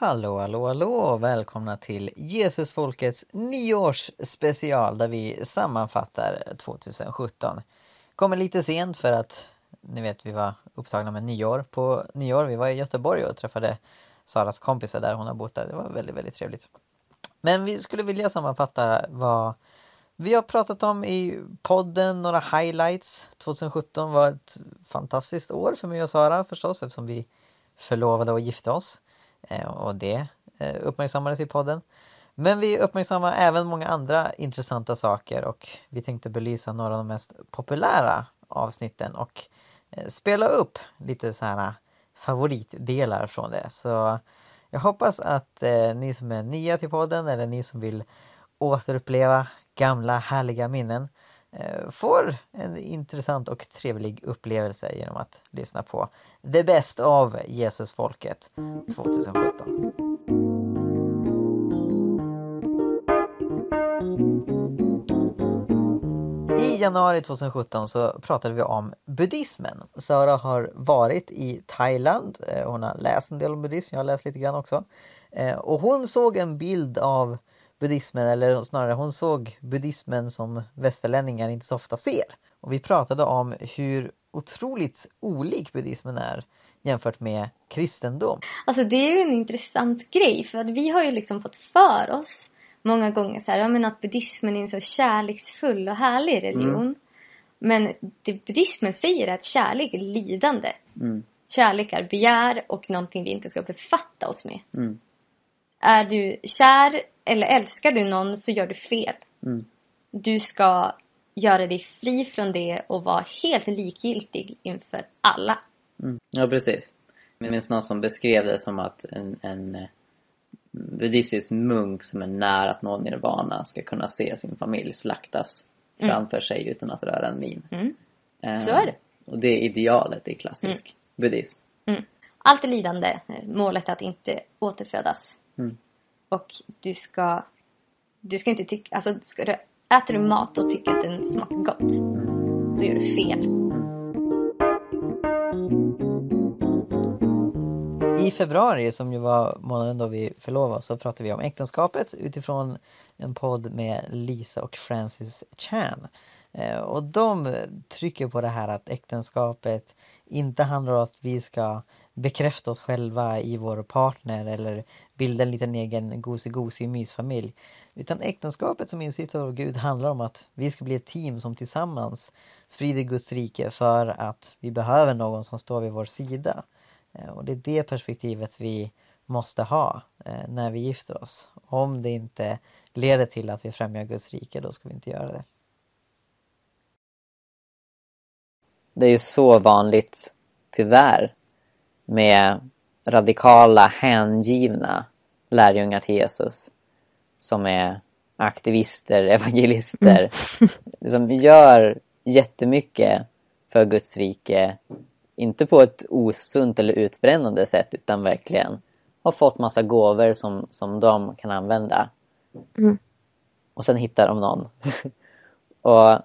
Hallå, hallå, hallå! Välkomna till Jesusfolkets nyårsspecial där vi sammanfattar 2017. Kommer lite sent för att ni vet vi var upptagna med nyår på nyår. Vi var i Göteborg och träffade Saras kompisar där hon har bott där. Det var väldigt, väldigt trevligt. Men vi skulle vilja sammanfatta vad vi har pratat om i podden, några highlights. 2017 var ett fantastiskt år för mig och Sara förstås eftersom vi förlovade och gifte oss. Eh, och det eh, uppmärksammades i podden. Men vi uppmärksammar även många andra intressanta saker och vi tänkte belysa några av de mest populära avsnitten och eh, spela upp lite så här favoritdelar från det. Så jag hoppas att ni som är nya till podden eller ni som vill återuppleva gamla härliga minnen Eh, får en intressant och trevlig upplevelse genom att lyssna på The Best of Jesusfolket 2017. I januari 2017 så pratade vi om buddhismen. Sara har varit i Thailand. Eh, hon har läst en del om buddhism, jag har läst lite grann också. Eh, och hon såg en bild av buddhismen, eller snarare hon såg buddhismen som västerlänningar inte så ofta ser. Och vi pratade om hur otroligt olik buddhismen är jämfört med kristendom. Alltså det är ju en intressant grej för att vi har ju liksom fått för oss många gånger så här, ja, men att buddhismen är en så kärleksfull och härlig religion. Mm. Men det buddhismen säger är att kärlek är lidande. Mm. Kärlek är begär och någonting vi inte ska befatta oss med. Mm. Är du kär eller älskar du någon så gör du fel. Mm. Du ska göra dig fri från det och vara helt likgiltig inför alla. Mm. Ja, precis. Jag minns någon som beskrev det som att en, en eh, buddhistisk munk som är nära att nå nirvana ska kunna se sin familj slaktas mm. framför sig utan att röra en min. Mm. Eh, Så är det. Och det är idealet i klassisk mm. buddhism. Mm. Allt är lidande. Målet är att inte återfödas. Mm. Och du ska, du ska inte tycka, alltså ska du, äter du mat och tycker att den smakar gott, då gör du fel. I februari, som ju var månaden då vi förlovade oss, så pratade vi om äktenskapet utifrån en podd med Lisa och Francis Chan. Eh, och de trycker på det här att äktenskapet inte handlar om att vi ska bekräfta oss själva i vår partner eller bilda en liten egen gosig-gosig mysfamilj. Utan äktenskapet som insikt av Gud handlar om att vi ska bli ett team som tillsammans sprider Guds rike för att vi behöver någon som står vid vår sida. Eh, och det är det perspektivet vi måste ha eh, när vi gifter oss. Om det inte leder till att vi främjar Guds rike, då ska vi inte göra det. Det är ju så vanligt, tyvärr, med radikala, hängivna lärjungar till Jesus som är aktivister, evangelister, mm. som gör jättemycket för Guds rike. Inte på ett osunt eller utbrännande sätt utan verkligen har fått massa gåvor som, som de kan använda. Mm. Och sen hittar de någon. och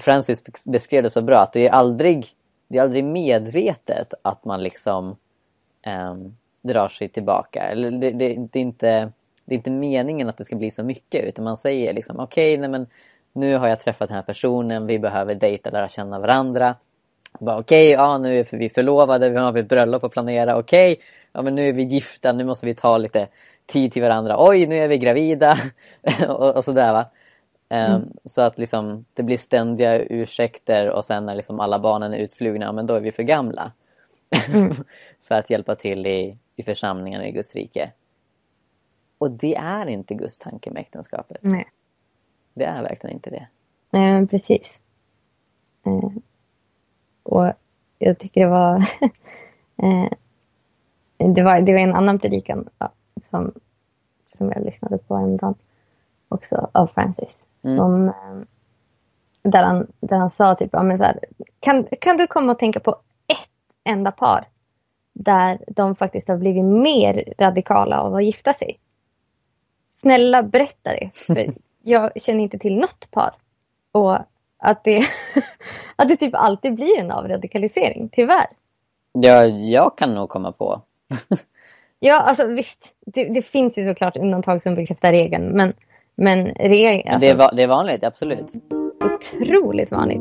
Francis beskrev det så bra att det är aldrig det är aldrig medvetet att man liksom um, drar sig tillbaka. Eller det, det, det, är inte, det är inte meningen att det ska bli så mycket utan man säger liksom okej, okay, nu har jag träffat den här personen, vi behöver dejta, lära känna varandra. Okej, okay, ja nu är vi förlovade, vi har ett bröllop att planera, okej, okay, ja men nu är vi gifta, nu måste vi ta lite tid till varandra. Oj, nu är vi gravida och, och sådär va. Mm. Ehm, så att liksom, det blir ständiga ursäkter och sen när liksom alla barnen är utflugna, men då är vi för gamla. Mm. för att hjälpa till i, i församlingen i Guds rike. Och det är inte Guds tanke med äktenskapet. Nej. Det är verkligen inte det. Nej, men precis. Eh, och jag tycker det var, eh, det var... Det var en annan predikan som, som jag lyssnade på en dag också av Francis. Mm. Som, eh, där, han, där han sa typ, ja, men så här, kan, kan du komma och tänka på ett enda par där de faktiskt har blivit mer radikala av att gifta sig? Snälla berätta det. För jag känner inte till något par. Och att det, att det typ alltid blir en avradikalisering, tyvärr. Ja, jag kan nog komma på. Ja, alltså visst. Det, det, finns ju såklart undantag som bekräftar regeln. Men, men regeln... Alltså, det, är, det är vanligt, absolut. Otroligt vanligt.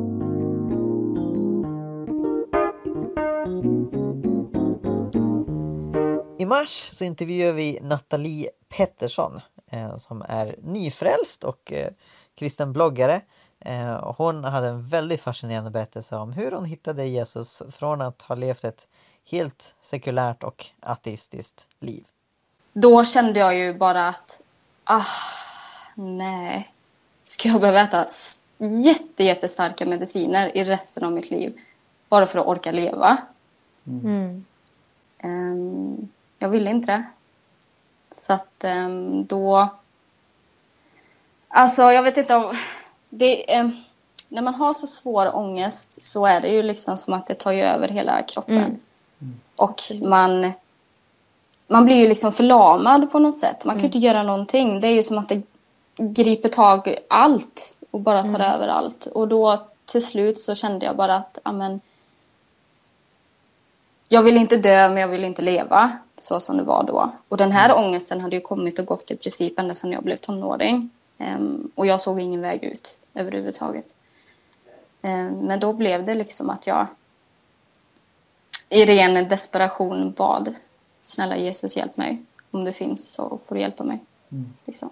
I mars så intervjuar vi Nathalie Pettersson eh, som är nyfrälst och eh, kristen bloggare. Eh, hon hade en väldigt fascinerande berättelse om hur hon hittade Jesus från att ha levt ett helt sekulärt och ateistiskt liv. Då kände jag ju bara att, ah, nej. Ska jag behöva äta jätte, jättestarka mediciner i resten av mitt liv bara för att orka leva? Mm. Um, jag ville inte det. Så att um, då... Alltså, jag vet inte om... Det, um, när man har så svår ångest så är det ju liksom som att det tar över hela kroppen. Mm. Och man, man blir ju liksom förlamad på något sätt. Man kan ju mm. inte göra någonting. Det är ju som att det griper tag i allt och bara tar mm. över allt. Och då till slut så kände jag bara att amen, jag vill inte dö men jag vill inte leva så som det var då. Och den här mm. ångesten hade ju kommit och gått i princip ända sedan jag blev tonåring. Um, och jag såg ingen väg ut överhuvudtaget. Um, men då blev det liksom att jag i ren desperation bad snälla Jesus hjälp mig. Om det finns så får du hjälpa mig. Mm. Liksom.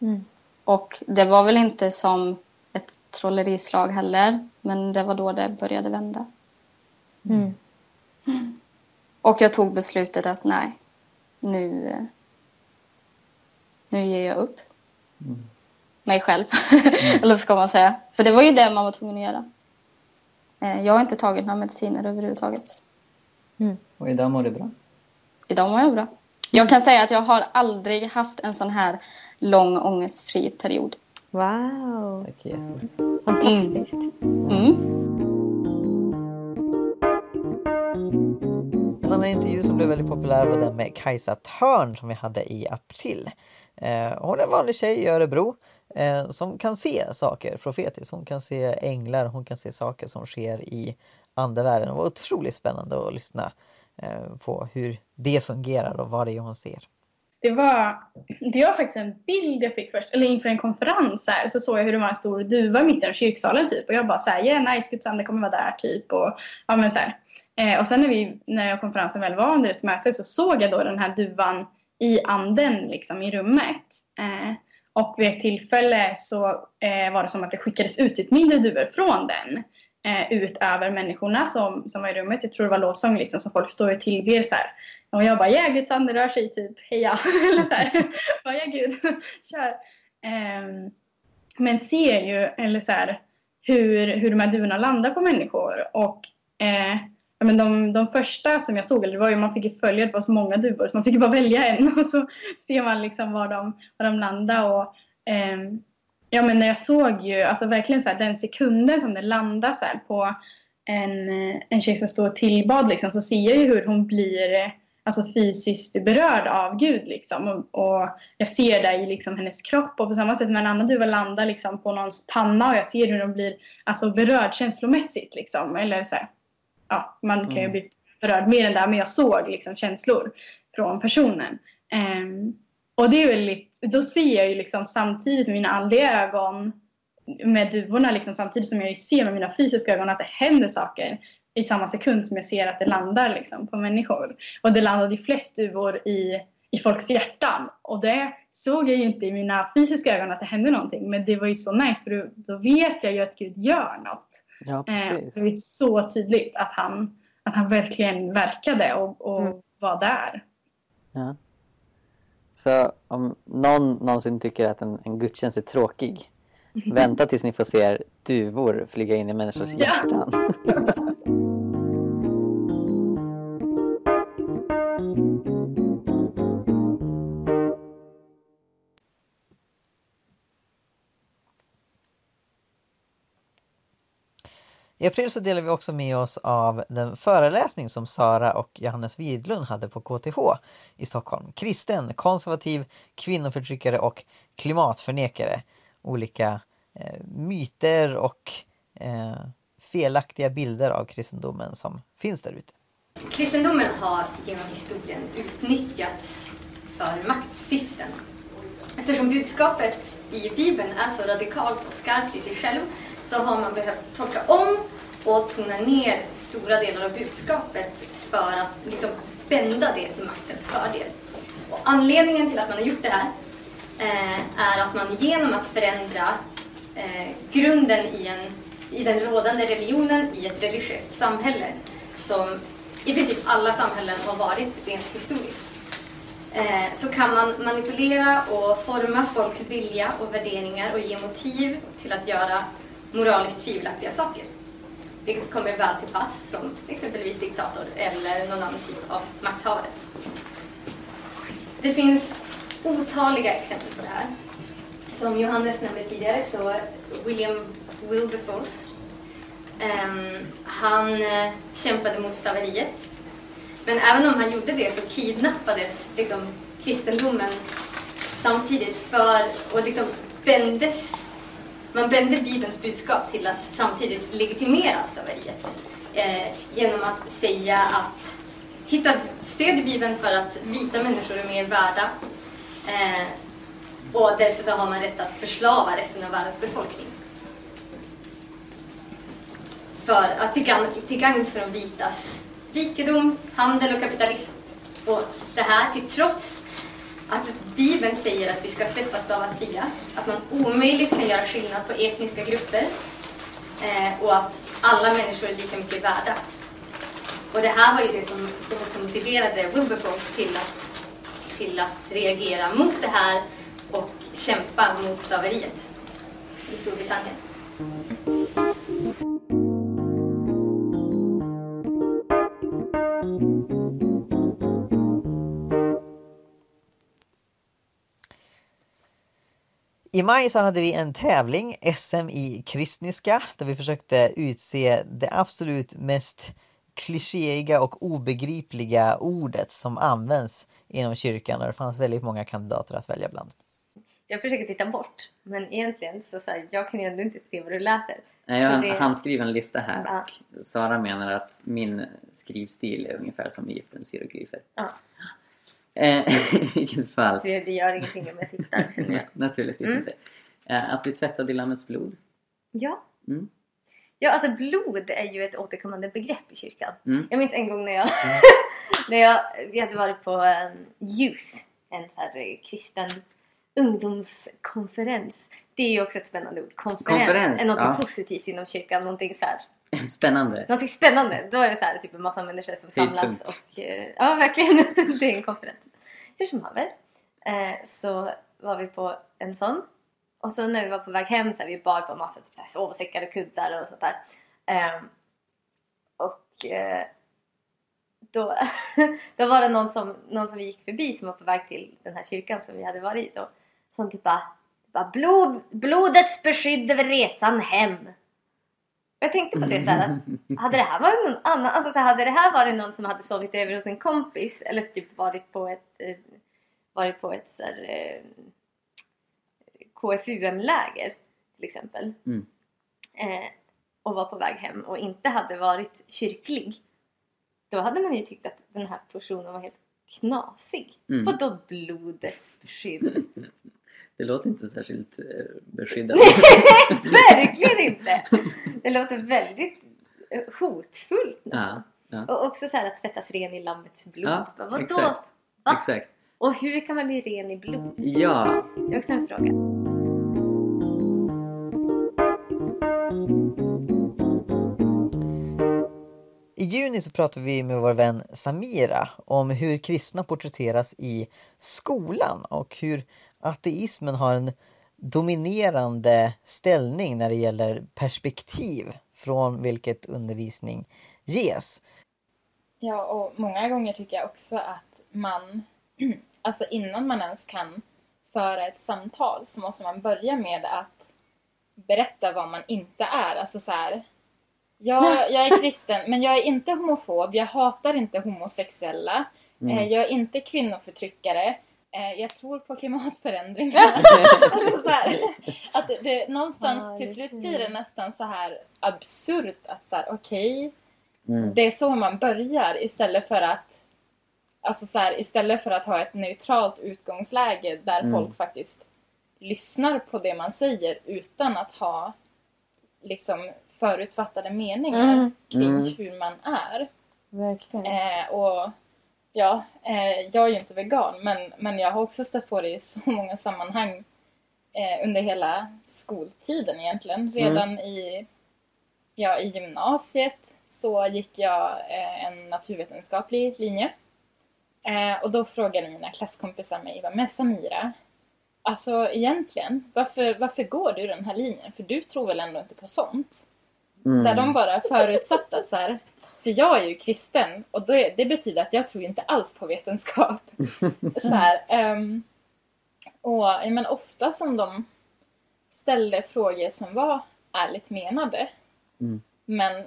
Mm. Och det var väl inte som ett trollerislag heller. Men det var då det började vända. Mm. Och jag tog beslutet att nej, nu, nu ger jag upp. Mm. Mig själv, mm. eller vad ska man säga. För det var ju det man var tvungen att göra. Eh, jag har inte tagit några mediciner överhuvudtaget. Mm. Och idag mår du bra? Idag mår jag bra. Jag kan säga att jag har aldrig haft en sån här lång ångestfri period. Wow! Tack Jesus. Fantastiskt. Mm. Mm. En annan intervju som blev väldigt populär var den med Kajsa Törn som vi hade i april. Eh, hon är en vanlig tjej i Örebro eh, som kan se saker profetiskt. Hon kan se änglar, hon kan se saker som sker i andevärlden. Det var otroligt spännande att lyssna eh, på hur det fungerar och vad det är hon ser. Det var, det var faktiskt en bild jag fick först, eller inför en konferens här, så såg jag hur det var en stor duva i mitten av kyrksalen typ och jag bara såhär, yeah nice, Guds ande kommer vara där typ och ja men så eh, och sen när vi, när konferensen väl var under ett möte så såg jag då den här duvan i anden liksom i rummet. Eh, och vid ett tillfälle så eh, var det som att det skickades ut ett mindre duvor från den eh, ut över människorna som, som var i rummet. Jag tror det var lovsång liksom, som folk står och tillber så här. Och jag bara, ja Guds ande rör sig typ, heja. Eller så här, bara, ja Gud, kör. Um, men ser ju, eller så här, hur, hur de här duvorna landar på människor. Och eh, men de, de första som jag såg, eller det var ju, man fick ju följa, det var så många duvor så man fick ju bara välja en och så ser man liksom var de, var de landade. Och, eh, Ja men när jag såg ju, alltså verkligen så här, den sekunden som den landade så här, på en, en tjej som står tillbad liksom, så ser jag ju hur hon blir alltså, fysiskt berörd av Gud. Liksom. Och, och jag ser det i liksom, hennes kropp och på samma sätt när en annan duva landar liksom, på någons panna och jag ser hur de blir alltså, berörd känslomässigt. Liksom. Eller så här, ja, man kan ju mm. bli berörd mer än det men jag såg liksom, känslor från personen. Um, och det är väldigt, då ser jag ju liksom samtidigt med mina andliga ögon med duvorna liksom, samtidigt som jag ser med mina fysiska ögon att det händer saker i samma sekund som jag ser att det landar liksom, på människor. Och det landade flest duvor i, i folks hjärtan. Och det såg jag ju inte i mina fysiska ögon att det hände någonting. Men det var ju så nice för då, då vet jag ju att Gud gör något. Ja, precis. Eh, det är så tydligt att han, att han verkligen verkade och, och mm. var där. Ja. Så om någon någonsin tycker att en, en gudstjänst är tråkig, vänta tills ni får se duvor flyga in i människors hjärtan. I april så delar vi också med oss av den föreläsning som Sara och Johannes Widlund hade på KTH i Stockholm. Kristen, konservativ, kvinnoförtryckare och klimatförnekare. Olika eh, myter och eh, felaktiga bilder av kristendomen som finns där ute. Kristendomen har genom historien utnyttjats för maktsyften. Eftersom budskapet i Bibeln är så radikalt och skarpt i sig själv så har man behövt tolka om och tona ner stora delar av budskapet för att liksom vända det till maktens fördel. Och anledningen till att man har gjort det här eh, är att man genom att förändra eh, grunden i, en, i den rådande religionen i ett religiöst samhälle som i princip alla samhällen har varit rent historiskt eh, så kan man manipulera och forma folks vilja och värderingar och ge motiv till att göra moraliskt tvivelaktiga saker. Vilket kommer väl till pass som exempelvis diktator eller någon annan typ av makthavare. Det finns otaliga exempel på det här. Som Johannes nämnde tidigare så William Wilberforce Um, han uh, kämpade mot slaveriet. Men även om han gjorde det så kidnappades liksom, kristendomen samtidigt för, och liksom bändes, man vände Bibelns budskap till att samtidigt legitimera slaveriet. Eh, genom att säga att, hitta stöd i Bibeln för att vita människor är mer värda. Eh, och därför så har man rätt att förslava resten av världens befolkning för att till gagn, till gagn för de vitas rikedom, handel och kapitalism. Och det här till trots att Bibeln säger att vi ska släppa stavar fria, att man omöjligt kan göra skillnad på etniska grupper eh, och att alla människor är lika mycket värda. Och det här var ju det som, som också motiverade Wilberforce till att, till att reagera mot det här och kämpa mot slaveriet i Storbritannien. I maj så hade vi en tävling, SM i kristniska, där vi försökte utse det absolut mest klichéiga och obegripliga ordet som används inom kyrkan och det fanns väldigt många kandidater att välja bland. Jag försöker titta bort, men egentligen så, så här, jag kan ju ändå inte se vad du läser. Nej, jag har en handskriven lista här ja. och Sara menar att min skrivstil är ungefär som Egyptens hieroglyfer. Ja. Eh, I vilket fall. Så det gör ingenting om jag tittar känner jag. Naturligtvis mm. inte. Eh, att bli tvättad i Lammets blod. Ja. Mm. Ja, alltså blod är ju ett återkommande begrepp i kyrkan. Mm. Jag minns en gång när jag, när jag vi hade varit på um, Youth, en så här eh, kristen ungdomskonferens. Det är ju också ett spännande ord. Konferens, Konferens är något ja. positivt inom kyrkan. Någonting så här Spännande. Någonting spännande. Då är det så här, typ en massa människor som samlas och eh, ja verkligen, det är en konferens. Hur som haver eh, så var vi på en sån och så när vi var på väg hem så här, vi bar på massa typ, så här, sovsäckar och kuddar och sånt där. Eh, och eh, då, då var det någon som, någon som vi gick förbi som var på väg till den här kyrkan som vi hade varit i då. Som typ bara, bara blod, blodets beskydd över resan hem. Jag tänkte på det så här, att hade det här varit någon annan, alltså så här, hade det här varit någon som hade sovit över hos en kompis eller typ varit på ett eh, varit på ett så här, eh, KFUM-läger till exempel mm. eh, och var på väg hem och inte hade varit kyrklig då hade man ju tyckt att den här personen var helt knasig. Mm. Vadå blodets beskydd? Det låter inte särskilt eh, beskyddande. Verkligen inte! Det låter väldigt eh, hotfullt nästan. Ja, ja. Och också så här att tvättas ren i lammets blod. Ja, Vadå? exakt. Va? exakt. Och hur kan man bli ren i blod? Ja. Det är också en fråga. I juni så pratade vi med vår vän Samira om hur kristna porträtteras i skolan och hur ateismen har en dominerande ställning när det gäller perspektiv från vilket undervisning ges. Ja, och många gånger tycker jag också att man, alltså innan man ens kan föra ett samtal så måste man börja med att berätta vad man inte är. Alltså så här, jag, jag är kristen men jag är inte homofob, jag hatar inte homosexuella, mm. Eh, jag är inte kvinnoförtryckare, jag tror på klimatförändringar. alltså här, att det, någonstans till slut blir det nästan så här absurt att så här, okej, okay, Mm. Det är så man börjar istället för att Alltså så här, istället för att ha ett neutralt utgångsläge där Mm. folk faktiskt lyssnar på det man säger utan att ha liksom förutfattade meningar Mm. kring Mm. hur man är. Verkligen. Eh, och ja, eh, jag är ju inte vegan men, men jag har också stött på det i så många sammanhang eh, under hela skoltiden egentligen. Redan i, ja, i gymnasiet så gick jag eh, en naturvetenskaplig linje. Eh, och då frågade mina klasskompisar mig, "Vad, men Samira, alltså egentligen, varför, varför går du den här linjen? För du tror väl ändå inte på sånt? Mm. Där de bara förutsatte så här, för jag är ju kristen och det, det betyder att jag tror inte alls på vetenskap. så här, ehm, och jag menar, ofta som de ställde frågor som var ärligt menade. Mm. Men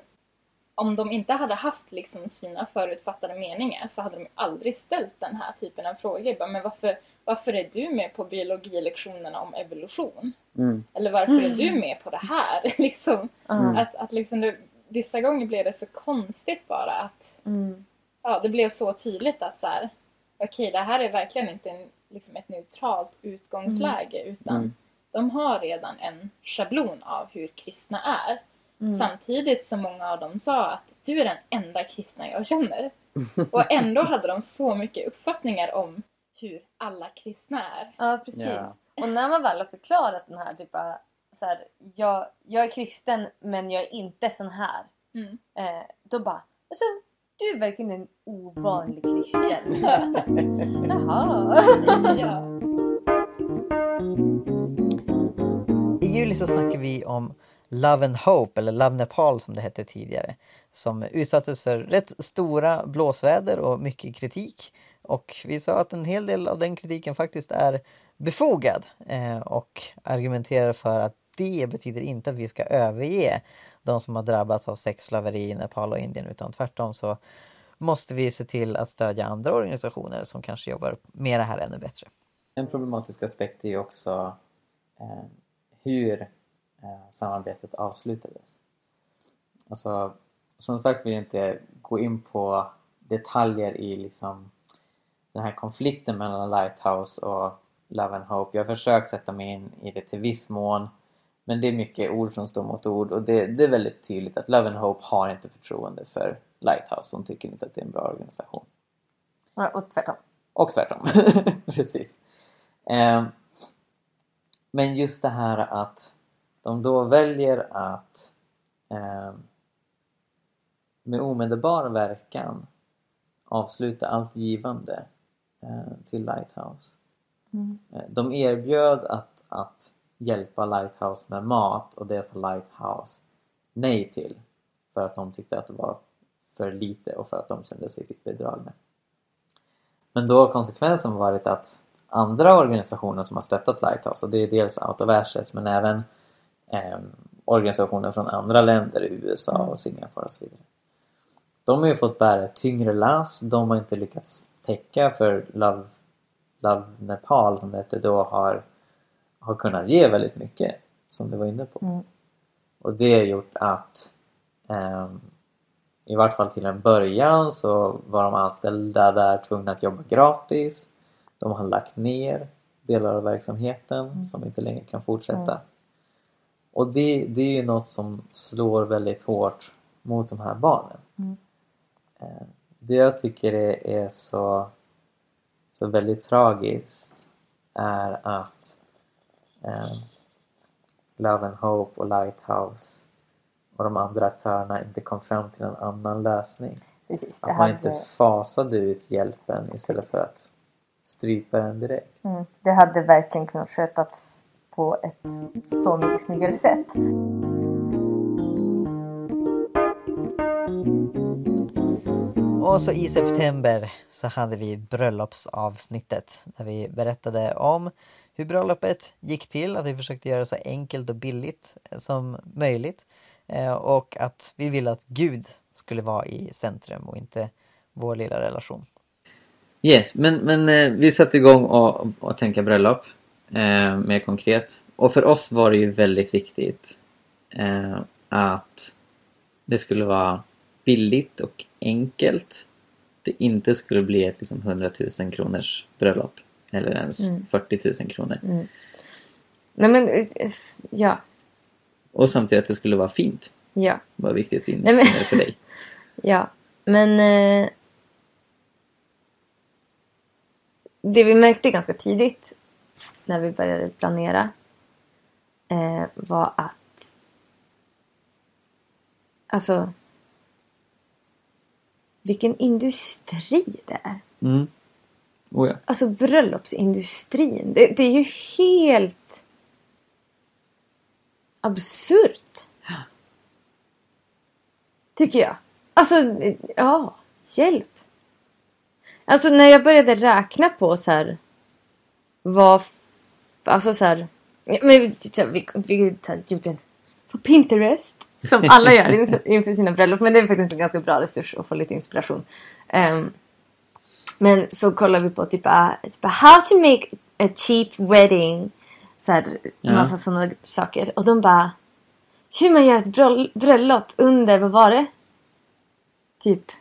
om de inte hade haft liksom sina förutfattade meningar så hade de aldrig ställt den här typen av frågor. Bara, Men varför, varför är du med på biologilektionerna om evolution? Mm. Eller varför är du med på det här? liksom, Mm. att, att liksom det, vissa gånger blev det så konstigt bara att Mm. ja, det blev så tydligt att så här, okej det här är verkligen inte en, liksom ett neutralt utgångsläge utan Mm. de har redan en schablon av hur kristna är. Mm. Samtidigt som många av dem sa att du är den enda kristna jag känner. Och ändå hade de så mycket uppfattningar om hur alla kristna är. Ja, precis. Ja. Och när man väl har förklarat den här typ av, så här, jag, jag är kristen men jag är inte sån här. Mm. Eh, då bara, alltså du är verkligen en ovanlig kristen. Jaha. Ja. I juli så snackar vi om Love and Hope, eller Love Nepal som det hette tidigare. Som utsattes för rätt stora blåsväder och mycket kritik. Och vi sa att en hel del av den kritiken faktiskt är befogad. Eh, och argumenterar för att det betyder inte att vi ska överge de som har drabbats av sexslaveri i Nepal och Indien. Utan tvärtom så måste vi se till att stödja andra organisationer som kanske jobbar med det här ännu bättre. En problematisk aspekt är ju också eh, hur eh, samarbetet avslutades. Alltså, som sagt vill jag inte gå in på detaljer i liksom den här konflikten mellan Lighthouse och Love and Hope. Jag har försökt sätta mig in i det till viss mån men det är mycket ord som står mot ord och det, det är väldigt tydligt att Love and Hope har inte förtroende för Lighthouse. De tycker inte att det är en bra organisation. Ja, och tvärtom. Och tvärtom. Precis. Eh, men just det här att de då väljer att eh, med omedelbar verkan avsluta allt givande eh, till Lighthouse. Mm. Eh, de erbjöd att, att hjälpa Lighthouse med mat och det sa Lighthouse nej till för att de tyckte att det var för lite och för att de kände sig typ bedragna. Men då har konsekvensen varit att andra organisationer som har stöttat Lighthouse och det är dels Out of Ashes men även eh, organisationer från andra länder, USA och Singapore och så vidare. De har ju fått bära ett tyngre lass. De har inte lyckats täcka för Love, Love Nepal som det hette då har, har kunnat ge väldigt mycket som du var inne på. Mm. Och det har gjort att ehm, i vart fall till en början så var de anställda där tvungna att jobba gratis. De har lagt ner delar av verksamheten som inte längre kan fortsätta. Och det, det är ju något som slår väldigt hårt mot de här barnen. Mm. Eh, Det jag tycker är, är så, så väldigt tragiskt är att eh, Love and Hope och Lighthouse och de andra aktörerna inte kom fram till en annan lösning. Precis. Att man hade, inte fasade ut hjälpen istället Precis. för att strypa den direkt. mm, det hade verkligen kunnat skötas på ett så mycket snyggare sätt. Och så i september så hade vi bröllopsavsnittet där vi berättade om hur bröllopet gick till, att vi försökte göra det så enkelt och billigt som möjligt eh, och att vi ville att Gud skulle vara i centrum och inte vår lilla relation. Yes, men, men eh, vi satte igång och, och tänka bröllop eh, mer konkret. Och för oss var det ju väldigt viktigt eh, att det skulle vara billigt och enkelt. Det inte skulle bli ett liksom 100 000 kronors bröllop. Eller ens Mm. 40 000 kronor. Nej men, eh, ja. Och samtidigt att det skulle vara fint. Ja. Var viktigt in Nej, men- för dig. Ja, men eh, det vi märkte ganska tidigt när vi började planera eh, var att alltså vilken industri det är. Mm. Oh ja. Alltså bröllopsindustrin. Det, det är ju helt absurt. Tycker jag. Alltså, ja. Hjälp. Alltså när jag började räkna på så här. Vad... Alltså så här. Men vi, vi, vi en på Pinterest. Som alla gör inför- sina bröllop. Men det är faktiskt en ganska bra resurs att få lite inspiration. Ehm, men så kollar vi på typ, uh, typ how to make a cheap wedding. Så här, Ja. massa sådana saker. Och de bara hur man gör ett bröll- bröllop under, vad var det? Typ.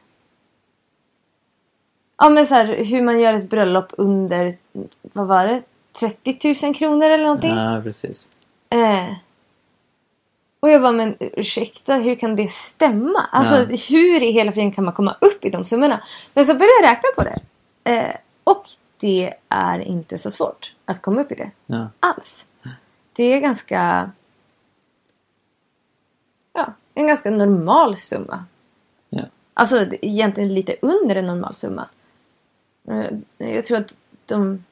Ja men så här, hur man gör ett bröllop under, vad var det? 30 000 kronor eller någonting. ja, precis. Eh. Och jag bara, men ursäkta, hur kan det stämma? Alltså Ja. hur i hela friden kan man komma upp i de summorna? Men så började jag räkna på det. Eh, och det är inte så svårt att komma upp i det Ja. alls. Det är ganska... Ja, en ganska normal summa. Ja. Alltså egentligen lite under en normal summa. Eh, Jag tror att de...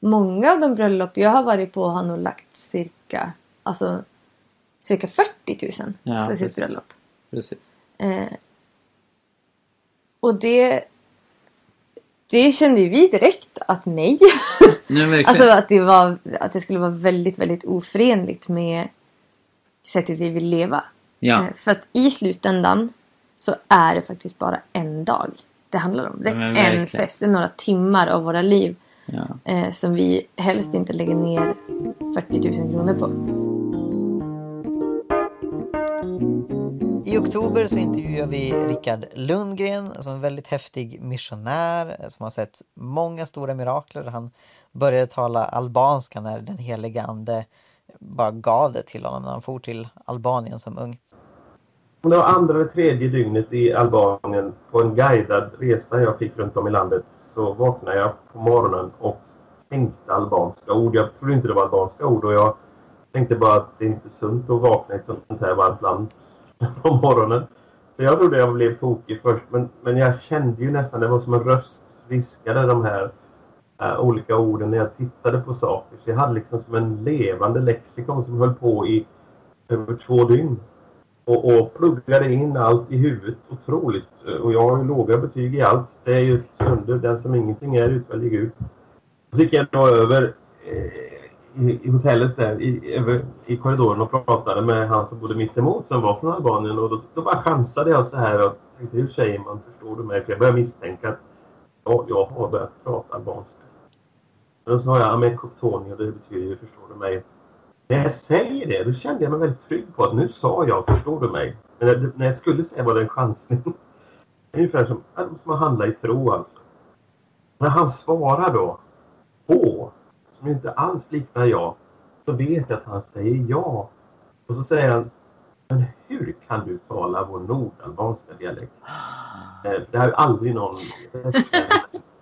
Många av de bröllop jag har varit på har nog lagt cirka... Alltså cirka 40 000 Ja, på sitt precis. bröllop. precis. Eh, och det... Det kände ju vi direkt att nej. Nej. Alltså att det, var, att det skulle vara väldigt, väldigt oförenligt med sättet vi vill leva. ja. Eh, För att i slutändan så är det faktiskt bara en dag det handlar om. Det är en verkligen. fest. Det är några timmar av våra liv ja. eh, som vi helst inte lägger ner 40 000 kronor på. Oktober så intervjuar vi Rickard Lundgren som är en väldigt häftig missionär som har sett många stora mirakler. Han började tala albanska när den helige ande bara gav det till honom när han for till Albanien som ung. Det var andra eller tredje dygnet i Albanien på en guidad resa jag fick runt om i landet så vaknade jag på morgonen och tänkte albanska ord. Jag trodde inte det var albanska ord och jag tänkte bara att det är inte sunt att vakna i ett sånt här varmt land på morgonen. För jag trodde jag blev tokig först men, men jag kände ju nästan, det var som en röst viskade de här eh, olika orden när jag tittade på saker. Så jag hade liksom som en levande lexikon som höll på i över två dygn och, och pluggade in allt i huvudet otroligt. Och jag har ju låga betyg i allt. Det är ju ett under. Den som ingenting är utväljer Gud. Så gick jag då över eh, i, i hotellet där i, över, i korridoren och pratade med han som bodde mitt emot som var från Albanien. Och då, då bara chansade jag så här och tänkte hur säger man? Förstår du mig? För jag började misstänka att ja, jag har börjat prata albanska. Men då sa jag Amekoptoni och det betyder ju förstår du mig. När jag säger det, då kände jag mig väldigt trygg på att nu sa jag, förstår du mig? Men när, när jag skulle säga var det en chansning. Ungefär som, som att handla i tro alltså. När han svarar då, på, som inte alls liknar jag, så vet jag att han säger ja. Och så säger han, men hur kan du tala vår nordalbanska dialekt? Eh, Det har ju aldrig någon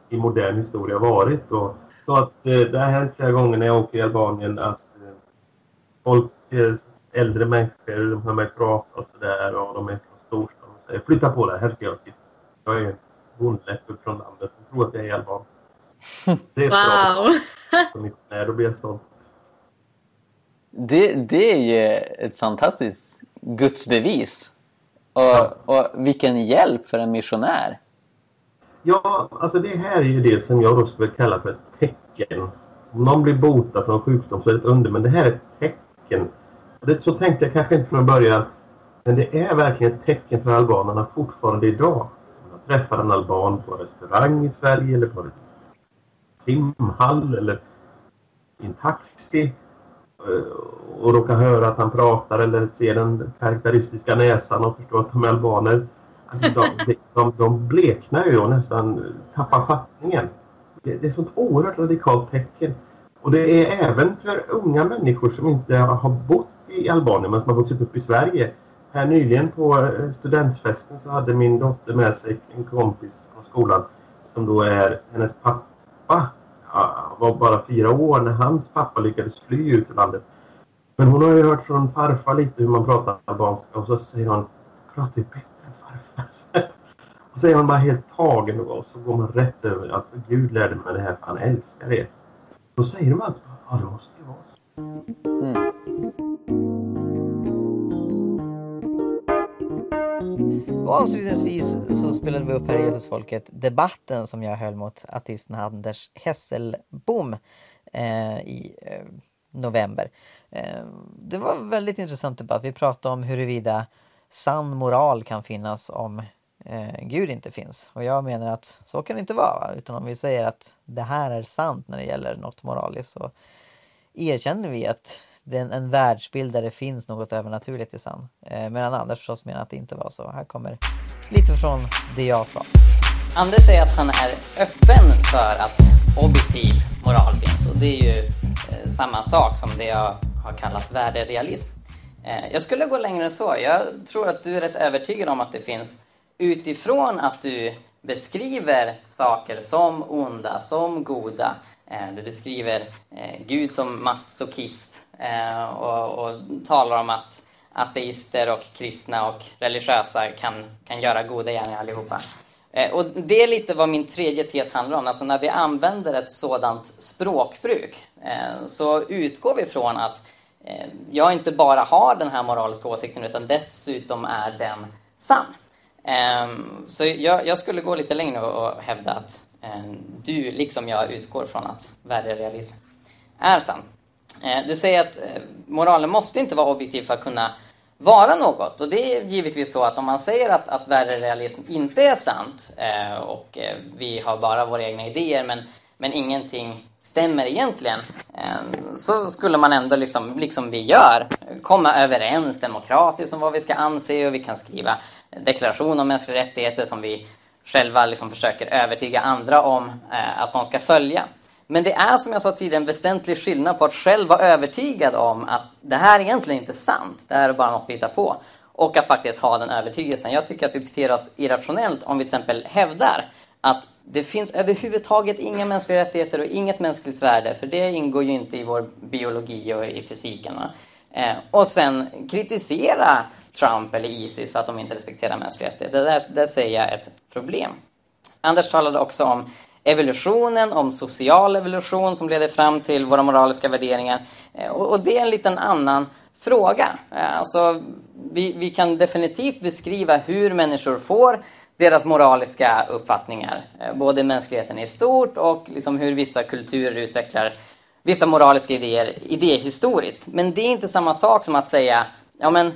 i modern historia varit. Och, så att eh, det har hänt flera gånger när jag åker i Albanien att eh, folk, äldre människor, de hör mig prata och sådär och de är från storstan och säger flytta på dig, här ska jag sitta. Jag är en bondläpp från landet och tror att jag är alban. Det är Wow! missionär, då blir jag stolt. Det, det är ju ett fantastiskt gudsbevis. Och, och vilken hjälp för en missionär. Ja, alltså det här är ju det som jag då skulle kalla för ett tecken. Om någon blir botad från sjukdom så är det ett under, men det här är ett tecken. Det, så tänkte jag kanske inte från början, men det är verkligen ett tecken för albanerna fortfarande idag. Om jag träffar en alban på restaurang i Sverige eller på simhall eller i en taxi eh, och råkar höra att han pratar eller ser den karaktäristiska näsan och förstår att de är albaner. Alltså de, de, de bleknar ju och nästan tappar fattningen. Det, det är ett sånt oerhört radikalt tecken. Och det är även för unga människor som inte har bott i Albanien men som har vuxit upp i Sverige. Här nyligen på eh, studentfesten så hade min dotter med sig en kompis från skolan som då är hennes pappa. Var bara fyra år när hans pappa lyckades fly ut ur landet. Men hon har ju hört från farfar lite hur man pratar albanska och så säger hon pratar ju bättre än farfar. och så är man bara helt tagen och så går man rätt över att alltså, Gud lärde mig det här för han älskar er. Då säger de alltid ja det måste ju vara så. Mm. Avslutningsvis så spelade vi upp här i Jesusfolket debatten som jag höll mot artisten Anders Hesselbom eh, i eh, november. Eh, det var en väldigt intressant debatt. Vi pratade om huruvida sann moral kan finnas om eh, Gud inte finns. Och jag menar att så kan det inte vara. Utan om vi säger att det här är sant när det gäller något moraliskt så erkänner vi att det är en, en världsbild där det finns något övernaturligt i sann. Eh, medan Anders förstås menar att det inte var så. Här kommer lite från det jag sa. Anders säger att han är öppen för att objektiv moral finns och det är ju eh, samma sak som det jag har kallat värderealism. Eh, jag skulle gå längre än så. Jag tror att du är rätt övertygad om att det finns utifrån att du beskriver saker som onda, som goda. Eh, du beskriver eh, Gud som masochist eh, och, och talar om att ateister och kristna och religiösa kan, kan göra goda gärningar allihopa. Eh, och det är lite vad min tredje tes handlar om. Alltså när vi använder ett sådant språkbruk eh, så utgår vi från att eh, jag inte bara har den här moraliska åsikten utan dessutom är den sann. Ehm, så jag, jag, skulle gå lite längre och hävda att eh, du, liksom jag, utgår från att värderealism är sann. Eh, du säger att eh, moralen måste inte vara objektiv för att kunna vara något. Och det är givetvis så att om man säger att, att värderealism inte är sant eh, och eh, vi har bara våra egna idéer men, men ingenting stämmer egentligen eh, så skulle man ändå, liksom, liksom vi gör, komma överens demokratiskt om vad vi ska anse och vi kan skriva deklaration om mänskliga rättigheter som vi själva liksom försöker övertyga andra om eh, att de ska följa. Men det är som jag sa tidigare en väsentlig skillnad på att själv vara övertygad om att det här egentligen inte är sant, det här är bara något vi hittar på. Och att faktiskt ha den övertygelsen. Jag tycker att vi beter oss irrationellt om vi till exempel hävdar att det finns överhuvudtaget inga mänskliga rättigheter och inget mänskligt värde, för det ingår ju inte i vår biologi och i fysiken. Eh, och sen kritisera Trump eller Isis för att de inte respekterar mänskliga rättigheter. Det där, där ser jag ett problem. Anders talade också om evolutionen, om social evolution som leder fram till våra moraliska värderingar. Eh, och, det är en liten annan fråga. Eh, alltså, vi, vi kan definitivt beskriva hur människor får deras moraliska uppfattningar. Eh, både mänskligheten i stort och liksom hur vissa kulturer utvecklar vissa moraliska idéer idéhistoriskt. Men det är inte samma sak som att säga ja men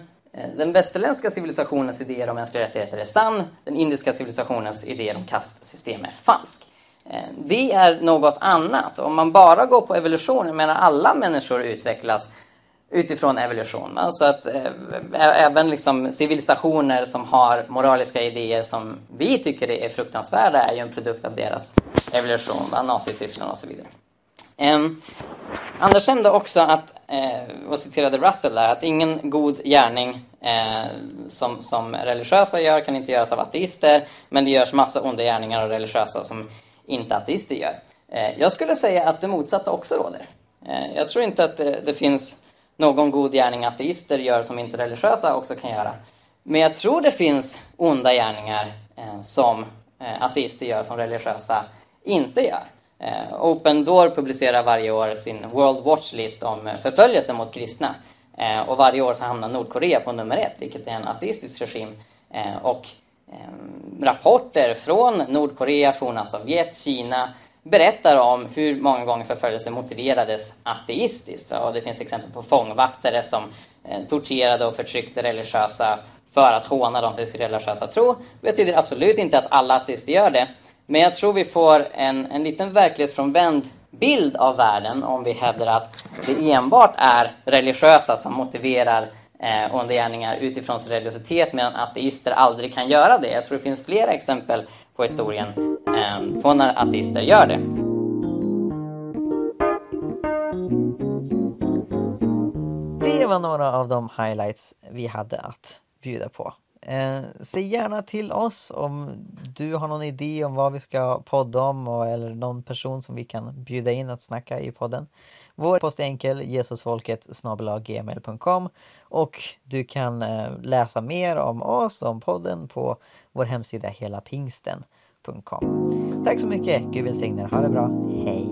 den västerländska civilisationens idéer om mänskliga rättigheter är sann, den indiska civilisationens idéer om kastsystem är falsk. Eh, det är något annat. Om man bara går på evolution, jag menar alla människor utvecklas utifrån evolution. Så att eh, även liksom civilisationer som har moraliska idéer som vi tycker är fruktansvärda är ju en produkt av deras evolution, Nazityskland och så vidare. Eh, Anders nämnde också att, eh, och citerade Russell där, att ingen god gärning eh, som, som religiösa gör kan inte göras av ateister, men det görs massa onda gärningar av religiösa som inte ateister gör. Eh, jag skulle säga att det motsatta också råder. Eh, jag tror inte att det, det finns någon god gärning ateister gör som inte religiösa också kan göra. Men jag tror det finns onda gärningar eh, som ateister gör som religiösa inte gör. Open Door publicerar varje år sin World Watch List om förföljelse mot kristna. Och varje år så hamnar Nordkorea på nummer ett, vilket är en ateistisk regim. Och Ehm, rapporter från Nordkorea, forna Sovjet, Kina berättar om hur många gånger förföljelse motiverades ateistiskt. Och det finns exempel på fångvaktare som eh, torterade och förtryckte religiösa för att håna dem för sin religiösa tro. Det betyder absolut inte att alla ateister gör det. Men jag tror vi får en, en liten verklighetsfrånvänd bild av världen om vi hävdar att det enbart är religiösa som motiverar eh, onda gärningar utifrån sin religiositet medan ateister aldrig kan göra det. Jag tror det finns flera exempel på historien eh, på när ateister gör det. Det var några av de highlights vi hade att bjuda på. Eh, säg gärna till oss om du har någon idé om vad vi ska podda om och, eller någon person som vi kan bjuda in att snacka i podden. Vår post är enkel, jesusfolket gmail.com och du kan eh, läsa mer om oss, om podden på vår hemsida helapingsten.com. Tack så mycket, Gud välsigne ha det bra, hej!